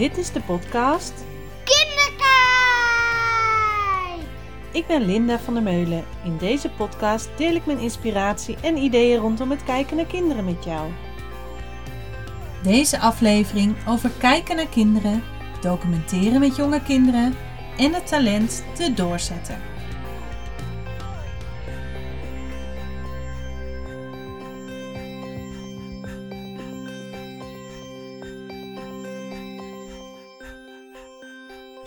Dit is de podcast Kinderkijk! Ik ben Linda van der Meulen. In deze podcast deel ik mijn inspiratie en ideeën rondom het kijken naar kinderen met jou. Deze aflevering over kijken naar kinderen, documenteren met jonge kinderen en het talent te doorzetten.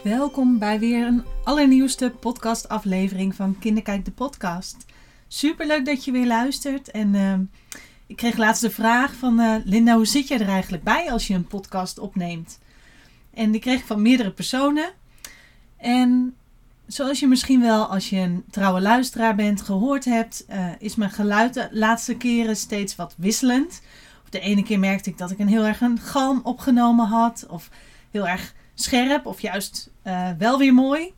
Welkom bij weer een allernieuwste podcastaflevering van Kinderkijk de podcast. Superleuk dat je weer luistert. En uh, ik kreeg laatst de vraag van uh, Linda, hoe zit jij er eigenlijk bij als je een podcast opneemt? En die kreeg ik van meerdere personen. En zoals je misschien wel als je een trouwe luisteraar bent gehoord hebt, uh, is mijn geluid de laatste keren steeds wat wisselend. Of de ene keer merkte ik dat ik een heel erg een galm opgenomen had. Of heel erg scherp of juist uh, wel weer mooi.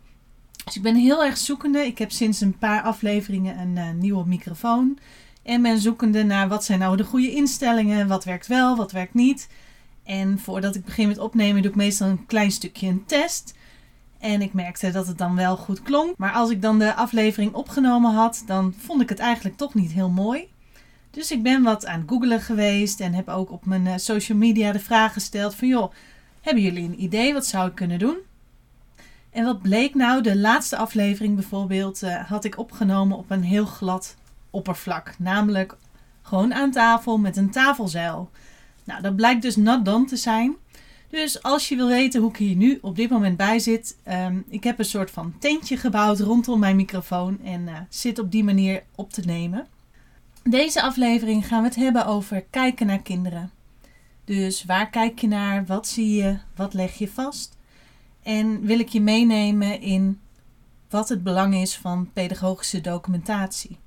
Dus ik ben heel erg zoekende. Ik heb sinds een paar afleveringen een uh, nieuwe microfoon. En ben zoekende naar wat zijn nou de goede instellingen. Wat werkt wel, wat werkt niet. En voordat ik begin met opnemen doe ik meestal een klein stukje een test. En ik merkte dat het dan wel goed klonk. Maar als ik dan de aflevering opgenomen had, dan vond ik het eigenlijk toch niet heel mooi. Dus ik ben wat aan het googelen geweest en heb ook op mijn uh, social media de vraag gesteld van joh, hebben jullie een idee? Wat zou ik kunnen doen? En wat bleek nou? De laatste aflevering bijvoorbeeld uh, had ik opgenomen op een heel glad oppervlak. Namelijk gewoon aan tafel met een tafelzeil. Nou, dat blijkt dus not done te zijn. Dus als je wil weten hoe ik hier nu op dit moment bij zit. Um, ik heb een soort van tentje gebouwd rondom mijn microfoon. En uh, zit op die manier op te nemen. Deze aflevering gaan we het hebben over kijken naar kinderen. Dus waar kijk je naar? Wat zie je? Wat leg je vast? En wil ik je meenemen in wat het belang is van pedagogische documentatie.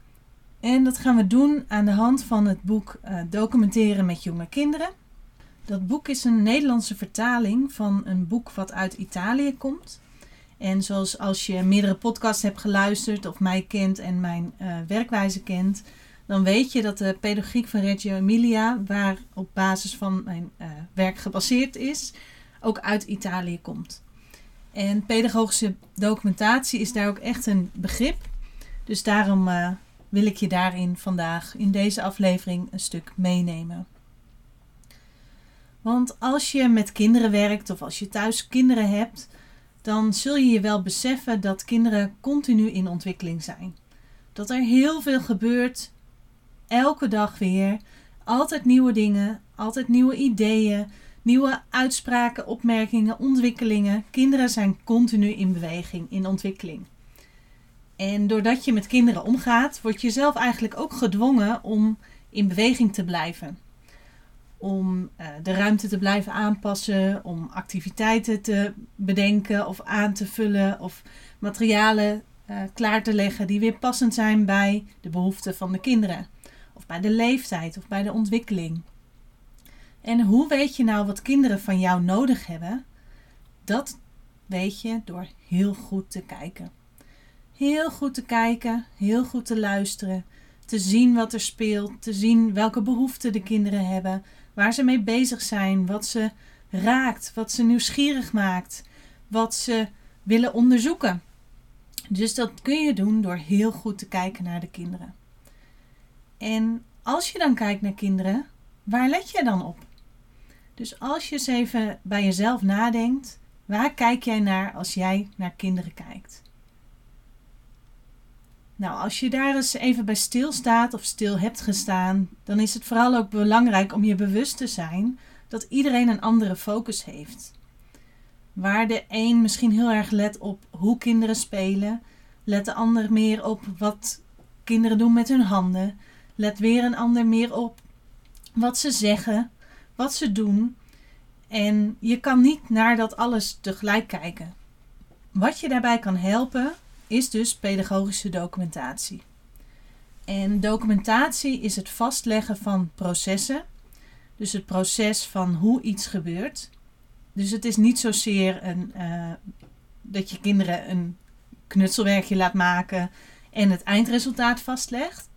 En dat gaan we doen aan de hand van het boek uh, Documenteren met jonge kinderen. Dat boek is een Nederlandse vertaling van een boek wat uit Italië komt. En zoals als je meerdere podcasts hebt geluisterd of mij kent en mijn uh, werkwijze kent, dan weet je dat de pedagogiek van Reggio Emilia, waar op basis van mijn uh, werk gebaseerd is, ook uit Italië komt. En pedagogische documentatie is daar ook echt een begrip. Dus daarom uh, wil ik je daarin vandaag in deze aflevering een stuk meenemen. Want als je met kinderen werkt of als je thuis kinderen hebt, dan zul je je wel beseffen dat kinderen continu in ontwikkeling zijn. Dat er heel veel gebeurt elke dag weer. Altijd nieuwe dingen, altijd nieuwe ideeën, nieuwe uitspraken, opmerkingen, ontwikkelingen. Kinderen zijn continu in beweging, in ontwikkeling. En doordat je met kinderen omgaat, word je zelf eigenlijk ook gedwongen om in beweging te blijven. Om uh, de ruimte te blijven aanpassen, om activiteiten te bedenken of aan te vullen of materialen uh, klaar te leggen die weer passend zijn bij de behoeften van de kinderen of bij de leeftijd of bij de ontwikkeling. En hoe weet je nou wat kinderen van jou nodig hebben? Dat weet je door heel goed te kijken. Heel goed te kijken, heel goed te luisteren, te zien wat er speelt, te zien welke behoeften de kinderen hebben, waar ze mee bezig zijn, wat ze raakt, wat ze nieuwsgierig maakt, wat ze willen onderzoeken. Dus dat kun je doen door heel goed te kijken naar de kinderen. En als je dan kijkt naar kinderen, waar let je dan op? Dus als je eens even bij jezelf nadenkt, waar kijk jij naar als jij naar kinderen kijkt? Nou, als je daar eens even bij stilstaat of stil hebt gestaan, dan is het vooral ook belangrijk om je bewust te zijn dat iedereen een andere focus heeft. Waar de een misschien heel erg let op hoe kinderen spelen, let de ander meer op wat kinderen doen met hun handen, let weer een ander meer op wat ze zeggen, wat ze doen. En je kan niet naar dat alles tegelijk kijken. Wat je daarbij kan helpen is dus pedagogische documentatie. En documentatie is het vastleggen van processen. Dus het proces van hoe iets gebeurt. Dus het is niet zozeer een, uh, dat je kinderen een knutselwerkje laat maken en het eindresultaat vastlegt.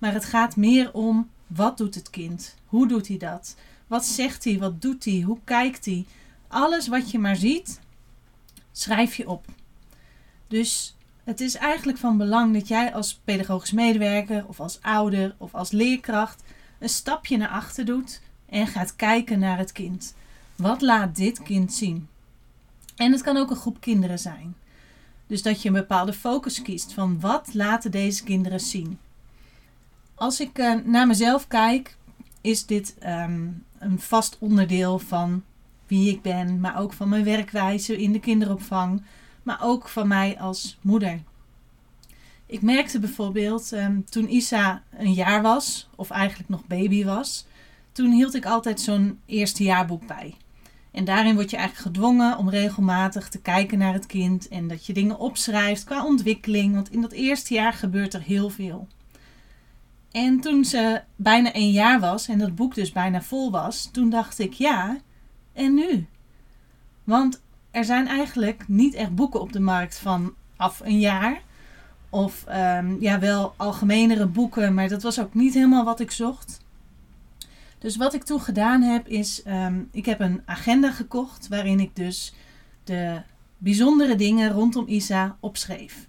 Maar het gaat meer om wat doet het kind? Hoe doet hij dat? Wat zegt hij? Wat doet hij? Hoe kijkt hij? Alles wat je maar ziet, schrijf je op. Dus het is eigenlijk van belang dat jij als pedagogisch medewerker of als ouder of als leerkracht een stapje naar achter doet en gaat kijken naar het kind. Wat laat dit kind zien? En het kan ook een groep kinderen zijn. Dus dat je een bepaalde focus kiest van wat laten deze kinderen zien. Als ik uh, naar mezelf kijk, is dit um, een vast onderdeel van wie ik ben, maar ook van mijn werkwijze in de kinderopvang, maar ook van mij als moeder. Ik merkte bijvoorbeeld um, toen Isa een jaar was, of eigenlijk nog baby was, toen hield ik altijd zo'n eerstejaarboek bij. En daarin word je eigenlijk gedwongen om regelmatig te kijken naar het kind en dat je dingen opschrijft qua ontwikkeling, want in dat eerste jaar gebeurt er heel veel. En toen ze bijna een jaar was en dat boek dus bijna vol was, toen dacht ik ja, en nu? Want er zijn eigenlijk niet echt boeken op de markt van af een jaar. Of um, ja, wel algemenere boeken, maar dat was ook niet helemaal wat ik zocht. Dus wat ik toen gedaan heb, is um, ik heb een agenda gekocht waarin ik dus de bijzondere dingen rondom Isa opschreef.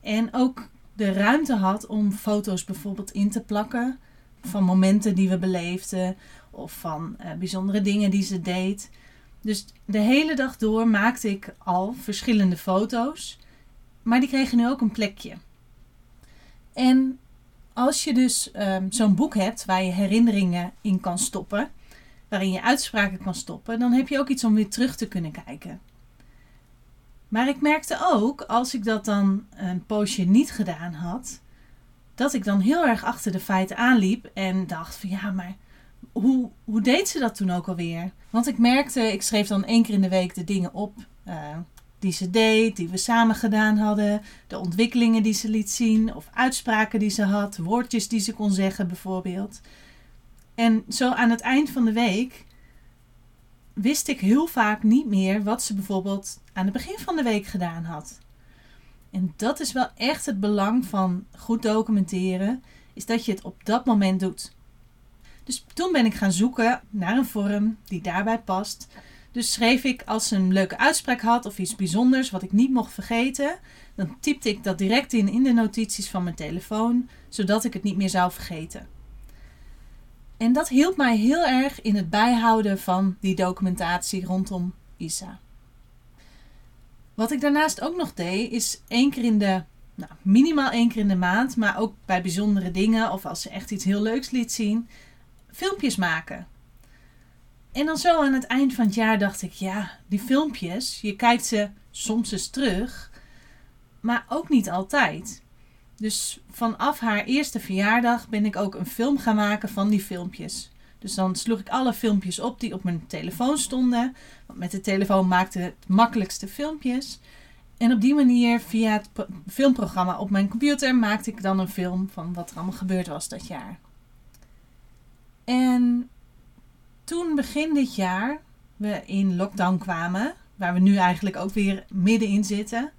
En ook de ruimte had om foto's bijvoorbeeld in te plakken van momenten die we beleefden of van uh, bijzondere dingen die ze deed. Dus de hele dag door maakte ik al verschillende foto's, maar die kregen nu ook een plekje. En als je dus um, zo'n boek hebt waar je herinneringen in kan stoppen, waarin je uitspraken kan stoppen, dan heb je ook iets om weer terug te kunnen kijken. Maar ik merkte ook, als ik dat dan een poosje niet gedaan had, dat ik dan heel erg achter de feiten aanliep en dacht van ja, maar hoe, hoe deed ze dat toen ook alweer? Want ik merkte, ik schreef dan één keer in de week de dingen op uh, die ze deed, die we samen gedaan hadden, de ontwikkelingen die ze liet zien, of uitspraken die ze had, woordjes die ze kon zeggen bijvoorbeeld. En zo aan het eind van de week wist ik heel vaak niet meer wat ze bijvoorbeeld aan het begin van de week gedaan had. En dat is wel echt het belang van goed documenteren, is dat je het op dat moment doet. Dus toen ben ik gaan zoeken naar een vorm die daarbij past. Dus schreef ik als ze een leuke uitspraak had of iets bijzonders wat ik niet mocht vergeten, dan typte ik dat direct in in de notities van mijn telefoon, zodat ik het niet meer zou vergeten. En dat hielp mij heel erg in het bijhouden van die documentatie rondom Isa. Wat ik daarnaast ook nog deed, is één keer in de, nou, minimaal één keer in de maand, maar ook bij bijzondere dingen of als ze echt iets heel leuks liet zien, filmpjes maken. En dan zo aan het eind van het jaar dacht ik, ja, die filmpjes, je kijkt ze soms eens terug, maar ook niet altijd. Dus vanaf haar eerste verjaardag ben ik ook een film gaan maken van die filmpjes. Dus dan sloeg ik alle filmpjes op die op mijn telefoon stonden. Want met de telefoon maakte het makkelijkste filmpjes. En op die manier, via het filmprogramma op mijn computer, maakte ik dan een film van wat er allemaal gebeurd was dat jaar. En toen begin dit jaar we in lockdown kwamen, waar we nu eigenlijk ook weer middenin zitten,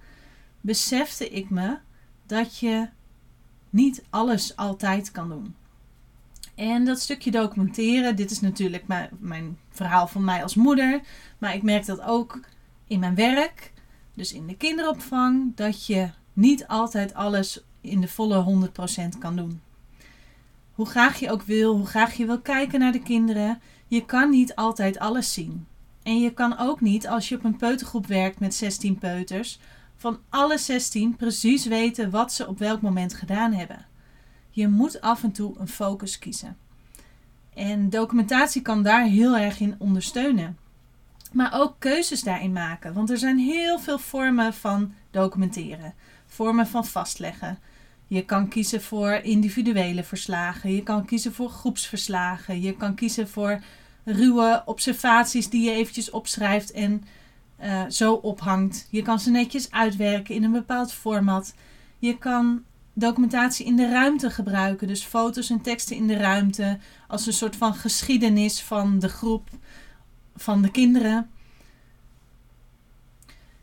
besefte ik me dat je niet alles altijd kan doen. En dat stukje documenteren, dit is natuurlijk mijn, verhaal van mij als moeder, maar ik merk dat ook in mijn werk, dus in de kinderopvang, dat je niet altijd alles in de volle 100% kan doen. Hoe graag je ook wil, hoe graag je wil kijken naar de kinderen, je kan niet altijd alles zien. En je kan ook niet, als je op een peutergroep werkt met 16 peuters, van alle 16 precies weten wat ze op welk moment gedaan hebben. Je moet af en toe een focus kiezen. En documentatie kan daar heel erg in ondersteunen. Maar ook keuzes daarin maken, want er zijn heel veel vormen van documenteren, vormen van vastleggen. Je kan kiezen voor individuele verslagen, je kan kiezen voor groepsverslagen, je kan kiezen voor ruwe observaties die je eventjes opschrijft en uh, zo ophangt. Je kan ze netjes uitwerken in een bepaald format. Je kan documentatie in de ruimte gebruiken, dus foto's en teksten in de ruimte, als een soort van geschiedenis van de groep, van de kinderen.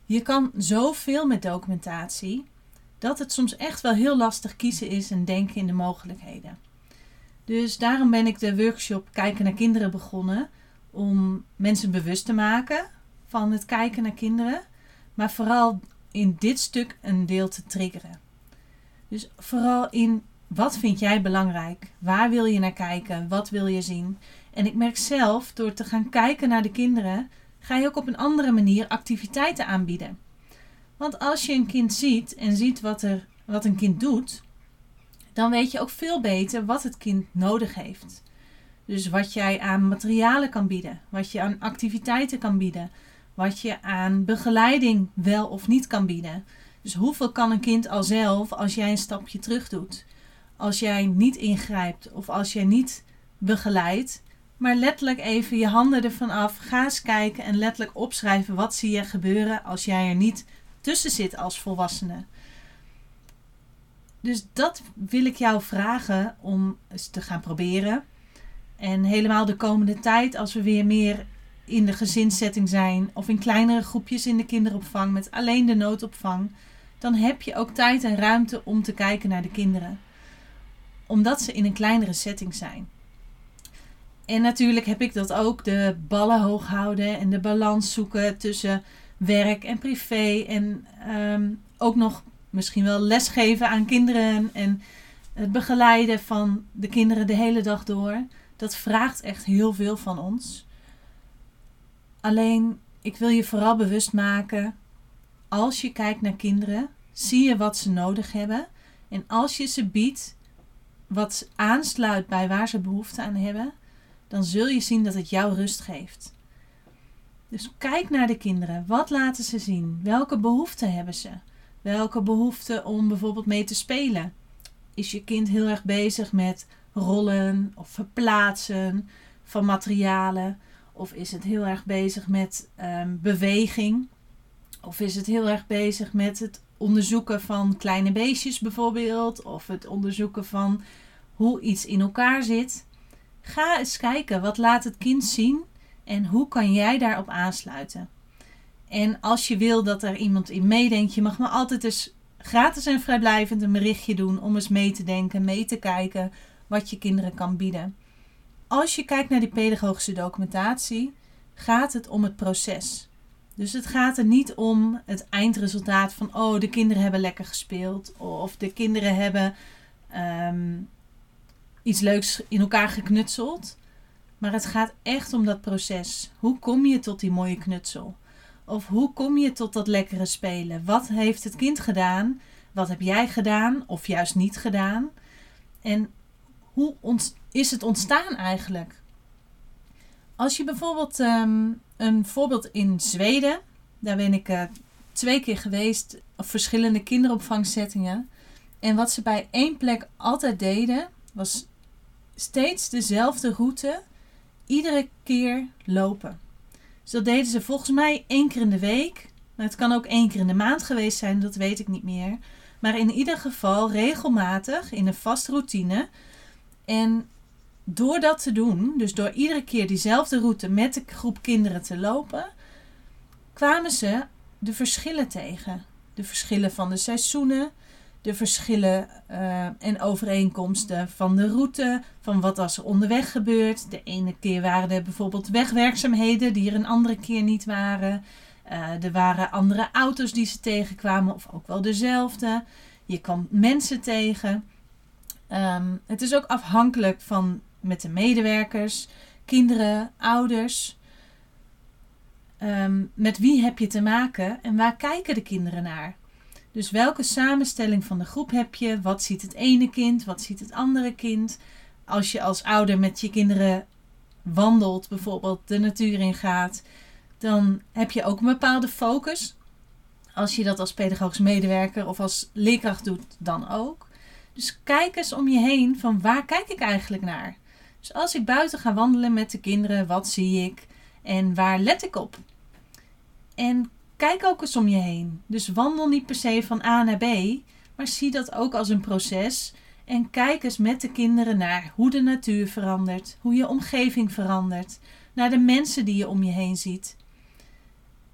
Je kan zoveel met documentatie dat het soms echt wel heel lastig kiezen is en denken in de mogelijkheden. Dus daarom ben ik de workshop Kijken naar kinderen begonnen om mensen bewust te maken van het kijken naar kinderen, maar vooral in dit stuk een deel te triggeren. Dus vooral in wat vind jij belangrijk? Waar wil je naar kijken? Wat wil je zien? En ik merk zelf, door te gaan kijken naar de kinderen, ga je ook op een andere manier activiteiten aanbieden. Want als je een kind ziet en ziet wat, er, wat een kind doet, dan weet je ook veel beter wat het kind nodig heeft. Dus wat jij aan materialen kan bieden, wat je aan activiteiten kan bieden, wat je aan begeleiding wel of niet kan bieden. Dus hoeveel kan een kind al zelf als jij een stapje terug doet? Als jij niet ingrijpt of als jij niet begeleidt, maar letterlijk even je handen ervan af, ga eens kijken en letterlijk opschrijven wat zie je gebeuren als jij er niet tussen zit als volwassene. Dus dat wil ik jou vragen om eens te gaan proberen. En helemaal de komende tijd, als we weer meer in de gezinssetting zijn of in kleinere groepjes in de kinderopvang met alleen de noodopvang, dan heb je ook tijd en ruimte om te kijken naar de kinderen. Omdat ze in een kleinere setting zijn. En natuurlijk heb ik dat ook, de ballen hoog houden en de balans zoeken tussen werk en privé. En ehm, ook nog misschien wel lesgeven aan kinderen en het begeleiden van de kinderen de hele dag door. Dat vraagt echt heel veel van ons. Alleen, ik wil je vooral bewust maken, als je kijkt naar kinderen, zie je wat ze nodig hebben. En als je ze biedt wat aansluit bij waar ze behoefte aan hebben, dan zul je zien dat het jou rust geeft. Dus kijk naar de kinderen. Wat laten ze zien? Welke behoeften hebben ze? Welke behoefte om bijvoorbeeld mee te spelen? Is je kind heel erg bezig met rollen of verplaatsen van materialen? Of is het heel erg bezig met um, beweging? Of is het heel erg bezig met het onderzoeken van kleine beestjes bijvoorbeeld? Of het onderzoeken van hoe iets in elkaar zit? Ga eens kijken, wat laat het kind zien en hoe kan jij daarop aansluiten? En als je wil dat er iemand in meedenkt, je mag me altijd eens gratis en vrijblijvend een berichtje doen om eens mee te denken, mee te kijken wat je kinderen kan bieden. Als je kijkt naar die pedagogische documentatie, gaat het om het proces. Dus het gaat er niet om het eindresultaat van, oh, de kinderen hebben lekker gespeeld, of de kinderen hebben ehm, iets leuks in elkaar geknutseld. Maar het gaat echt om dat proces. Hoe kom je tot die mooie knutsel? Of hoe kom je tot dat lekkere spelen? Wat heeft het kind gedaan? Wat heb jij gedaan of juist niet gedaan? En hoe is het ontstaan eigenlijk? Als je bijvoorbeeld ehm, een voorbeeld in Zweden, daar ben ik uh, twee keer geweest, op verschillende kinderopvangsettingen. En wat ze bij één plek altijd deden, was steeds dezelfde route, iedere keer lopen. Dus dat deden ze volgens mij één keer in de week. Maar het kan ook één keer in de maand geweest zijn, dat weet ik niet meer. Maar in ieder geval regelmatig in een vaste routine. En door dat te doen, dus door iedere keer diezelfde route met de groep kinderen te lopen, kwamen ze de verschillen tegen. De verschillen van de seizoenen, de verschillen uh, en overeenkomsten van de route, van wat als er onderweg gebeurt. De ene keer waren er bijvoorbeeld wegwerkzaamheden die er een andere keer niet waren. Uh, er waren andere auto's die ze tegenkwamen, of ook wel dezelfde. Je kwam mensen tegen. Um, het is ook afhankelijk van met de medewerkers, kinderen, ouders. Um, met wie heb je te maken en waar kijken de kinderen naar? Dus welke samenstelling van de groep heb je? Wat ziet het ene kind? Wat ziet het andere kind? Als je als ouder met je kinderen wandelt, bijvoorbeeld de natuur in gaat, dan heb je ook een bepaalde focus. Als je dat als pedagogisch medewerker of als leerkracht doet, dan ook. Dus kijk eens om je heen van waar kijk ik eigenlijk naar? Dus als ik buiten ga wandelen met de kinderen, wat zie ik en waar let ik op? En Kijk ook eens om je heen. Dus wandel niet per se van A naar B, maar zie dat ook als een proces. En kijk eens met de kinderen naar hoe de natuur verandert, hoe je omgeving verandert, naar de mensen die je om je heen ziet.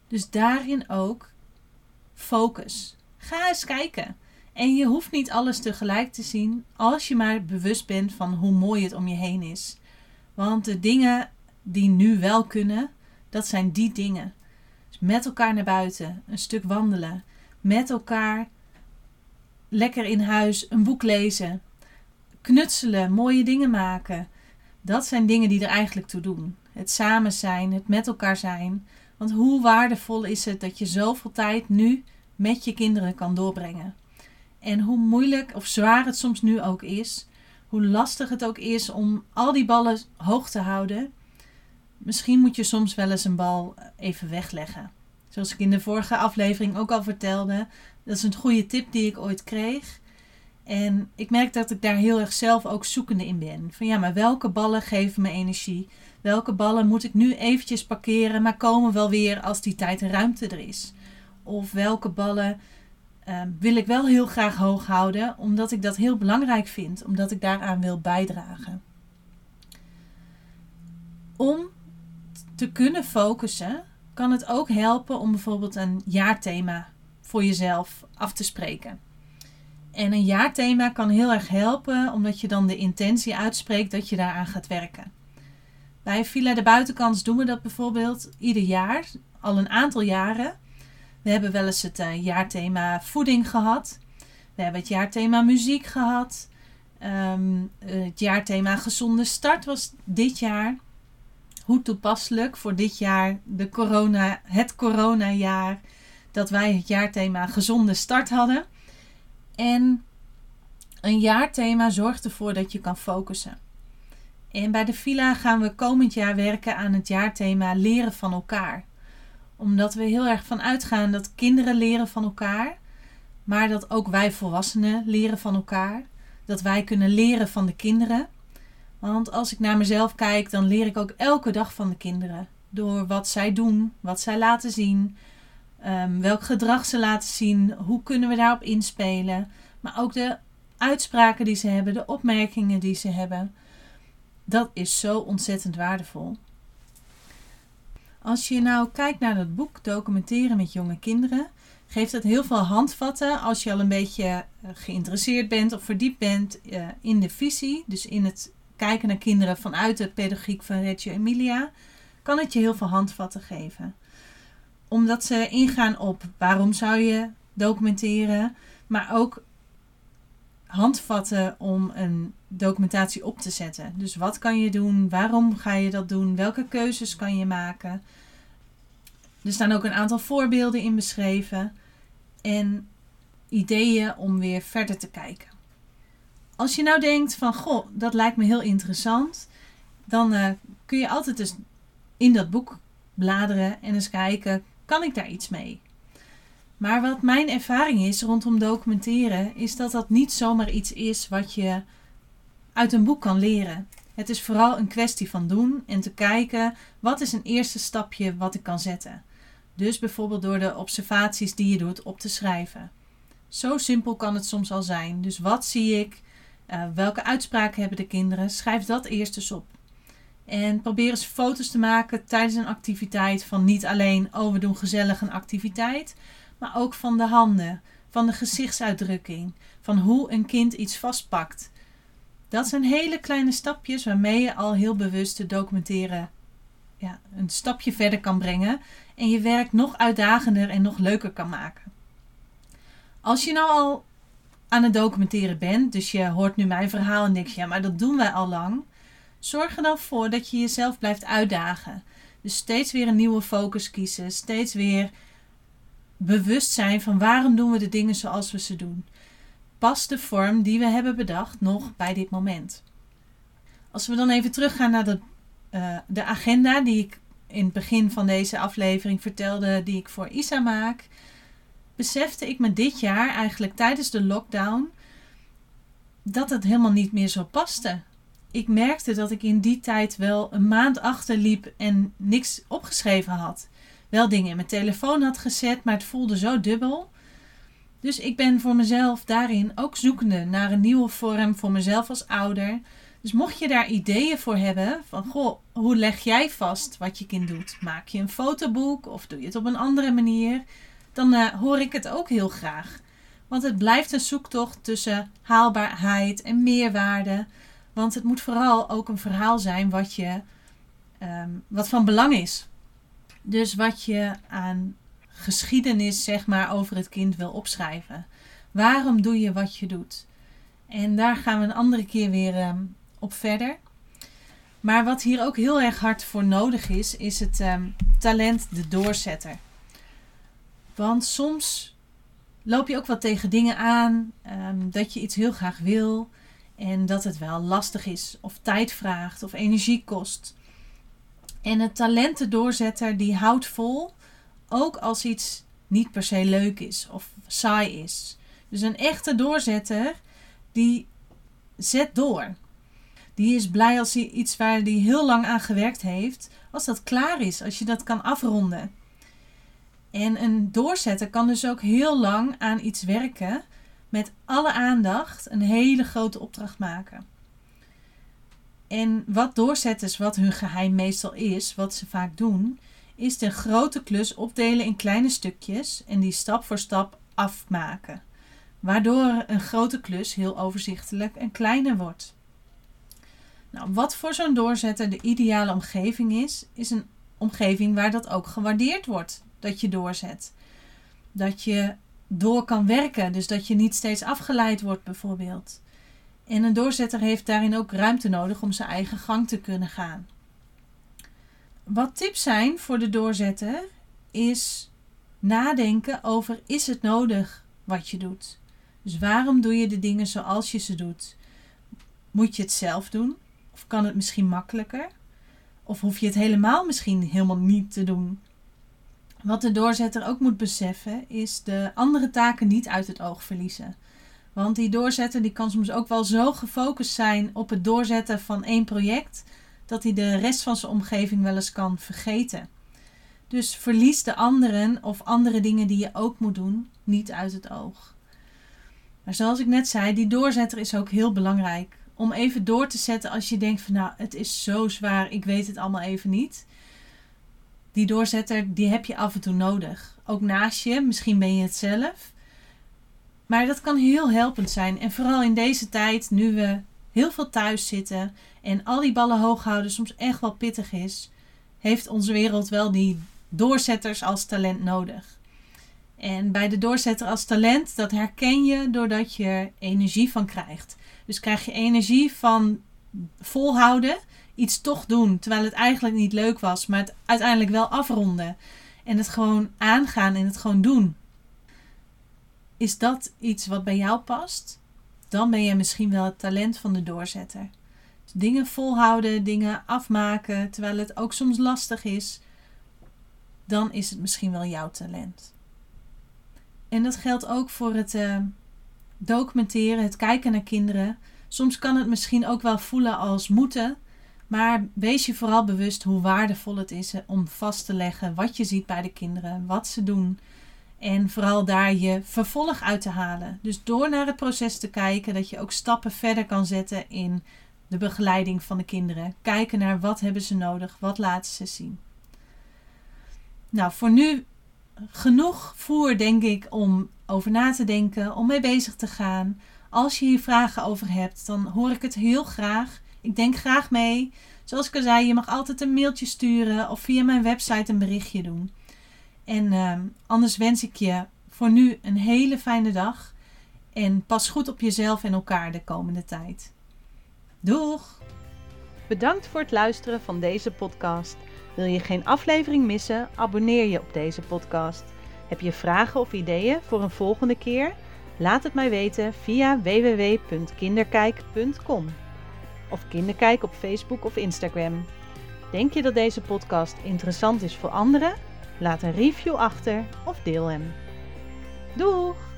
Dus daarin ook focus. Ga eens kijken. En je hoeft niet alles tegelijk te zien als je maar bewust bent van hoe mooi het om je heen is. Want de dingen die nu wel kunnen, dat zijn die dingen. Dus met elkaar naar buiten, een stuk wandelen, met elkaar lekker in huis een boek lezen, knutselen, mooie dingen maken. Dat zijn dingen die er eigenlijk toe doen. Het samen zijn, het met elkaar zijn. Want hoe waardevol is het dat je zoveel tijd nu met je kinderen kan doorbrengen? En hoe moeilijk of zwaar het soms nu ook is, hoe lastig het ook is om al die ballen hoog te houden. Misschien moet je soms wel eens een bal even wegleggen. Zoals ik in de vorige aflevering ook al vertelde, dat is een goede tip die ik ooit kreeg. En ik merk dat ik daar heel erg zelf ook zoekende in ben. Van ja, maar welke ballen geven me energie? Welke ballen moet ik nu eventjes parkeren, maar komen wel weer als die tijd en ruimte er is? Of welke ballen uh, wil ik wel heel graag hoog houden, omdat ik dat heel belangrijk vind, omdat ik daaraan wil bijdragen. Om te kunnen focussen, kan het ook helpen om bijvoorbeeld een jaarthema voor jezelf af te spreken. En een jaarthema kan heel erg helpen, omdat je dan de intentie uitspreekt dat je daaraan gaat werken. Bij Villa de Buitenkans doen we dat bijvoorbeeld ieder jaar, al een aantal jaren. We hebben wel eens het uh, jaarthema voeding gehad. We hebben het jaarthema muziek gehad. Um, het jaarthema gezonde start was dit jaar. Hoe toepasselijk voor dit jaar, de corona, het coronajaar, dat wij het jaarthema gezonde start hadden. En een jaarthema zorgt ervoor dat je kan focussen. En bij de Villa gaan we komend jaar werken aan het jaarthema leren van elkaar. Omdat we heel erg van uitgaan dat kinderen leren van elkaar, maar dat ook wij volwassenen leren van elkaar. Dat wij kunnen leren van de kinderen. Want als ik naar mezelf kijk, dan leer ik ook elke dag van de kinderen. Door wat zij doen, wat zij laten zien, um, welk gedrag ze laten zien, hoe kunnen we daarop inspelen. Maar ook de uitspraken die ze hebben, de opmerkingen die ze hebben. Dat is zo ontzettend waardevol. Als je nou kijkt naar dat boek Documenteren met jonge kinderen, geeft het heel veel handvatten als je al een beetje eh, geïnteresseerd bent of verdiept bent uh, in de visie, dus in het kijken naar kinderen vanuit de pedagogiek van Reggio Emilia, kan het je heel veel handvatten geven. Omdat ze ingaan op waarom zou je documenteren, maar ook handvatten om een documentatie op te zetten. Dus wat kan je doen? Waarom ga je dat doen? Welke keuzes kan je maken? Er staan ook een aantal voorbeelden in beschreven en ideeën om weer verder te kijken. Als je nou denkt van goh, dat lijkt me heel interessant, dan uh, kun je altijd eens in dat boek bladeren en eens kijken, kan ik daar iets mee? Maar wat mijn ervaring is rondom documenteren, is dat dat niet zomaar iets is wat je uit een boek kan leren. Het is vooral een kwestie van doen en te kijken wat is een eerste stapje wat ik kan zetten. Dus bijvoorbeeld door de observaties die je doet op te schrijven. Zo simpel kan het soms al zijn. Dus wat zie ik? Uh, welke uitspraken hebben de kinderen? Schrijf dat eerst eens op. En probeer eens foto's te maken tijdens een activiteit van niet alleen, oh we doen gezellig een activiteit, maar ook van de handen, van de gezichtsuitdrukking, van hoe een kind iets vastpakt. Dat zijn hele kleine stapjes waarmee je al heel bewust te documenteren ja, een stapje verder kan brengen en je werk nog uitdagender en nog leuker kan maken. Als je nou al aan het documenteren bent, dus je hoort nu mijn verhaal en denkt, ja, maar dat doen wij al lang. Zorg er dan voor dat je jezelf blijft uitdagen. Dus steeds weer een nieuwe focus kiezen, steeds weer bewust zijn van waarom doen we de dingen zoals we ze doen. Past de vorm die we hebben bedacht nog bij dit moment? Als we dan even teruggaan naar de, uh, de agenda die ik in het begin van deze aflevering vertelde, die ik voor Isa maak, besefte ik me dit jaar eigenlijk tijdens de lockdown dat het helemaal niet meer zo paste. Ik merkte dat ik in die tijd wel een maand achterliep en niks opgeschreven had wel dingen in mijn telefoon had gezet, maar het voelde zo dubbel. Dus ik ben voor mezelf daarin ook zoekende naar een nieuwe vorm voor mezelf als ouder. Dus mocht je daar ideeën voor hebben, van goh, hoe leg jij vast wat je kind doet? Maak je een fotoboek of doe je het op een andere manier? Dan uh, hoor ik het ook heel graag. Want het blijft een zoektocht tussen haalbaarheid en meerwaarde. Want het moet vooral ook een verhaal zijn wat je ehm, wat van belang is. Dus wat je aan geschiedenis, zeg maar, over het kind wil opschrijven. Waarom doe je wat je doet? En daar gaan we een andere keer weer ehm, op verder. Maar wat hier ook heel erg hard voor nodig is, is het ehm, talent de doorzetter. Want soms loop je ook wat tegen dingen aan ehm, dat je iets heel graag wil en dat het wel lastig is of tijd vraagt of energie kost. En het talent de doorzetter die houdt vol, ook als iets niet per se leuk is of saai is. Dus een echte doorzetter die zet door. Die is blij als hij iets waar hij heel lang aan gewerkt heeft, als dat klaar is, als je dat kan afronden. En een doorzetter kan dus ook heel lang aan iets werken, met alle aandacht een hele grote opdracht maken. En wat doorzetters, wat hun geheim meestal is, wat ze vaak doen, is de grote klus opdelen in kleine stukjes en die stap voor stap afmaken. Waardoor een grote klus heel overzichtelijk en kleiner wordt. Nou, wat voor zo'n doorzetter de ideale omgeving is, is een omgeving waar dat ook gewaardeerd wordt, dat je doorzet. Dat je door kan werken, dus dat je niet steeds afgeleid wordt bijvoorbeeld. En een doorzetter heeft daarin ook ruimte nodig om zijn eigen gang te kunnen gaan. Wat tips zijn voor de doorzetter is nadenken over is het nodig wat je doet. Dus waarom doe je de dingen zoals je ze doet? Moet je het zelf doen? Of kan het misschien makkelijker? Of hoef je het helemaal misschien helemaal niet te doen? Wat de doorzetter ook moet beseffen is de andere taken niet uit het oog verliezen. Want die doorzetter die kan soms ook wel zo gefocust zijn op het doorzetten van één project dat hij de rest van zijn omgeving wel eens kan vergeten. Dus verlies de anderen of andere dingen die je ook moet doen niet uit het oog. Maar zoals ik net zei, die doorzetter is ook heel belangrijk. Om even door te zetten als je denkt van nou, het is zo zwaar, ik weet het allemaal even niet. Die doorzetter, die heb je af en toe nodig. Ook naast je, misschien ben je het zelf. Maar dat kan heel helpend zijn. En vooral in deze tijd, nu we heel veel thuis zitten en al die ballen hoog houden soms echt wel pittig is, heeft onze wereld wel die doorzetters als talent nodig. En bij de doorzetter als talent, dat herken je doordat je energie van krijgt. Dus krijg je energie van volhouden, iets toch doen, terwijl het eigenlijk niet leuk was, maar het uiteindelijk wel afronden. En het gewoon aangaan en het gewoon doen. Is dat iets wat bij jou past? Dan ben je misschien wel het talent van de doorzetter. Dus dingen volhouden, dingen afmaken, terwijl het ook soms lastig is. Dan is het misschien wel jouw talent. En dat geldt ook voor het uh, documenteren, het kijken naar kinderen. Soms kan het misschien ook wel voelen als moeten. Maar wees je vooral bewust hoe waardevol het is om vast te leggen wat je ziet bij de kinderen, wat ze doen. En vooral daar je vervolg uit te halen. Dus door naar het proces te kijken, dat je ook stappen verder kan zetten in de begeleiding van de kinderen. Kijken naar wat hebben ze nodig, wat laten ze zien. Nou, voor nu genoeg voer, denk ik, om over na te denken, om mee bezig te gaan. Als je hier vragen over hebt, dan hoor ik het heel graag. Ik denk graag mee. Zoals ik al zei, je mag altijd een mailtje sturen of via mijn website een berichtje doen. En uh, anders wens ik je voor nu een hele fijne dag. En pas goed op jezelf en elkaar de komende tijd. Doeg! Bedankt voor het luisteren van deze podcast. Wil je geen aflevering missen? Abonneer je op deze podcast. Heb je vragen of ideeën voor een volgende keer? Laat het mij weten via www.kinderkijk.com of Kinderkijk op Facebook of Instagram. Denk je dat deze podcast interessant is voor anderen? Laat een review achter of deel hem. Doeg!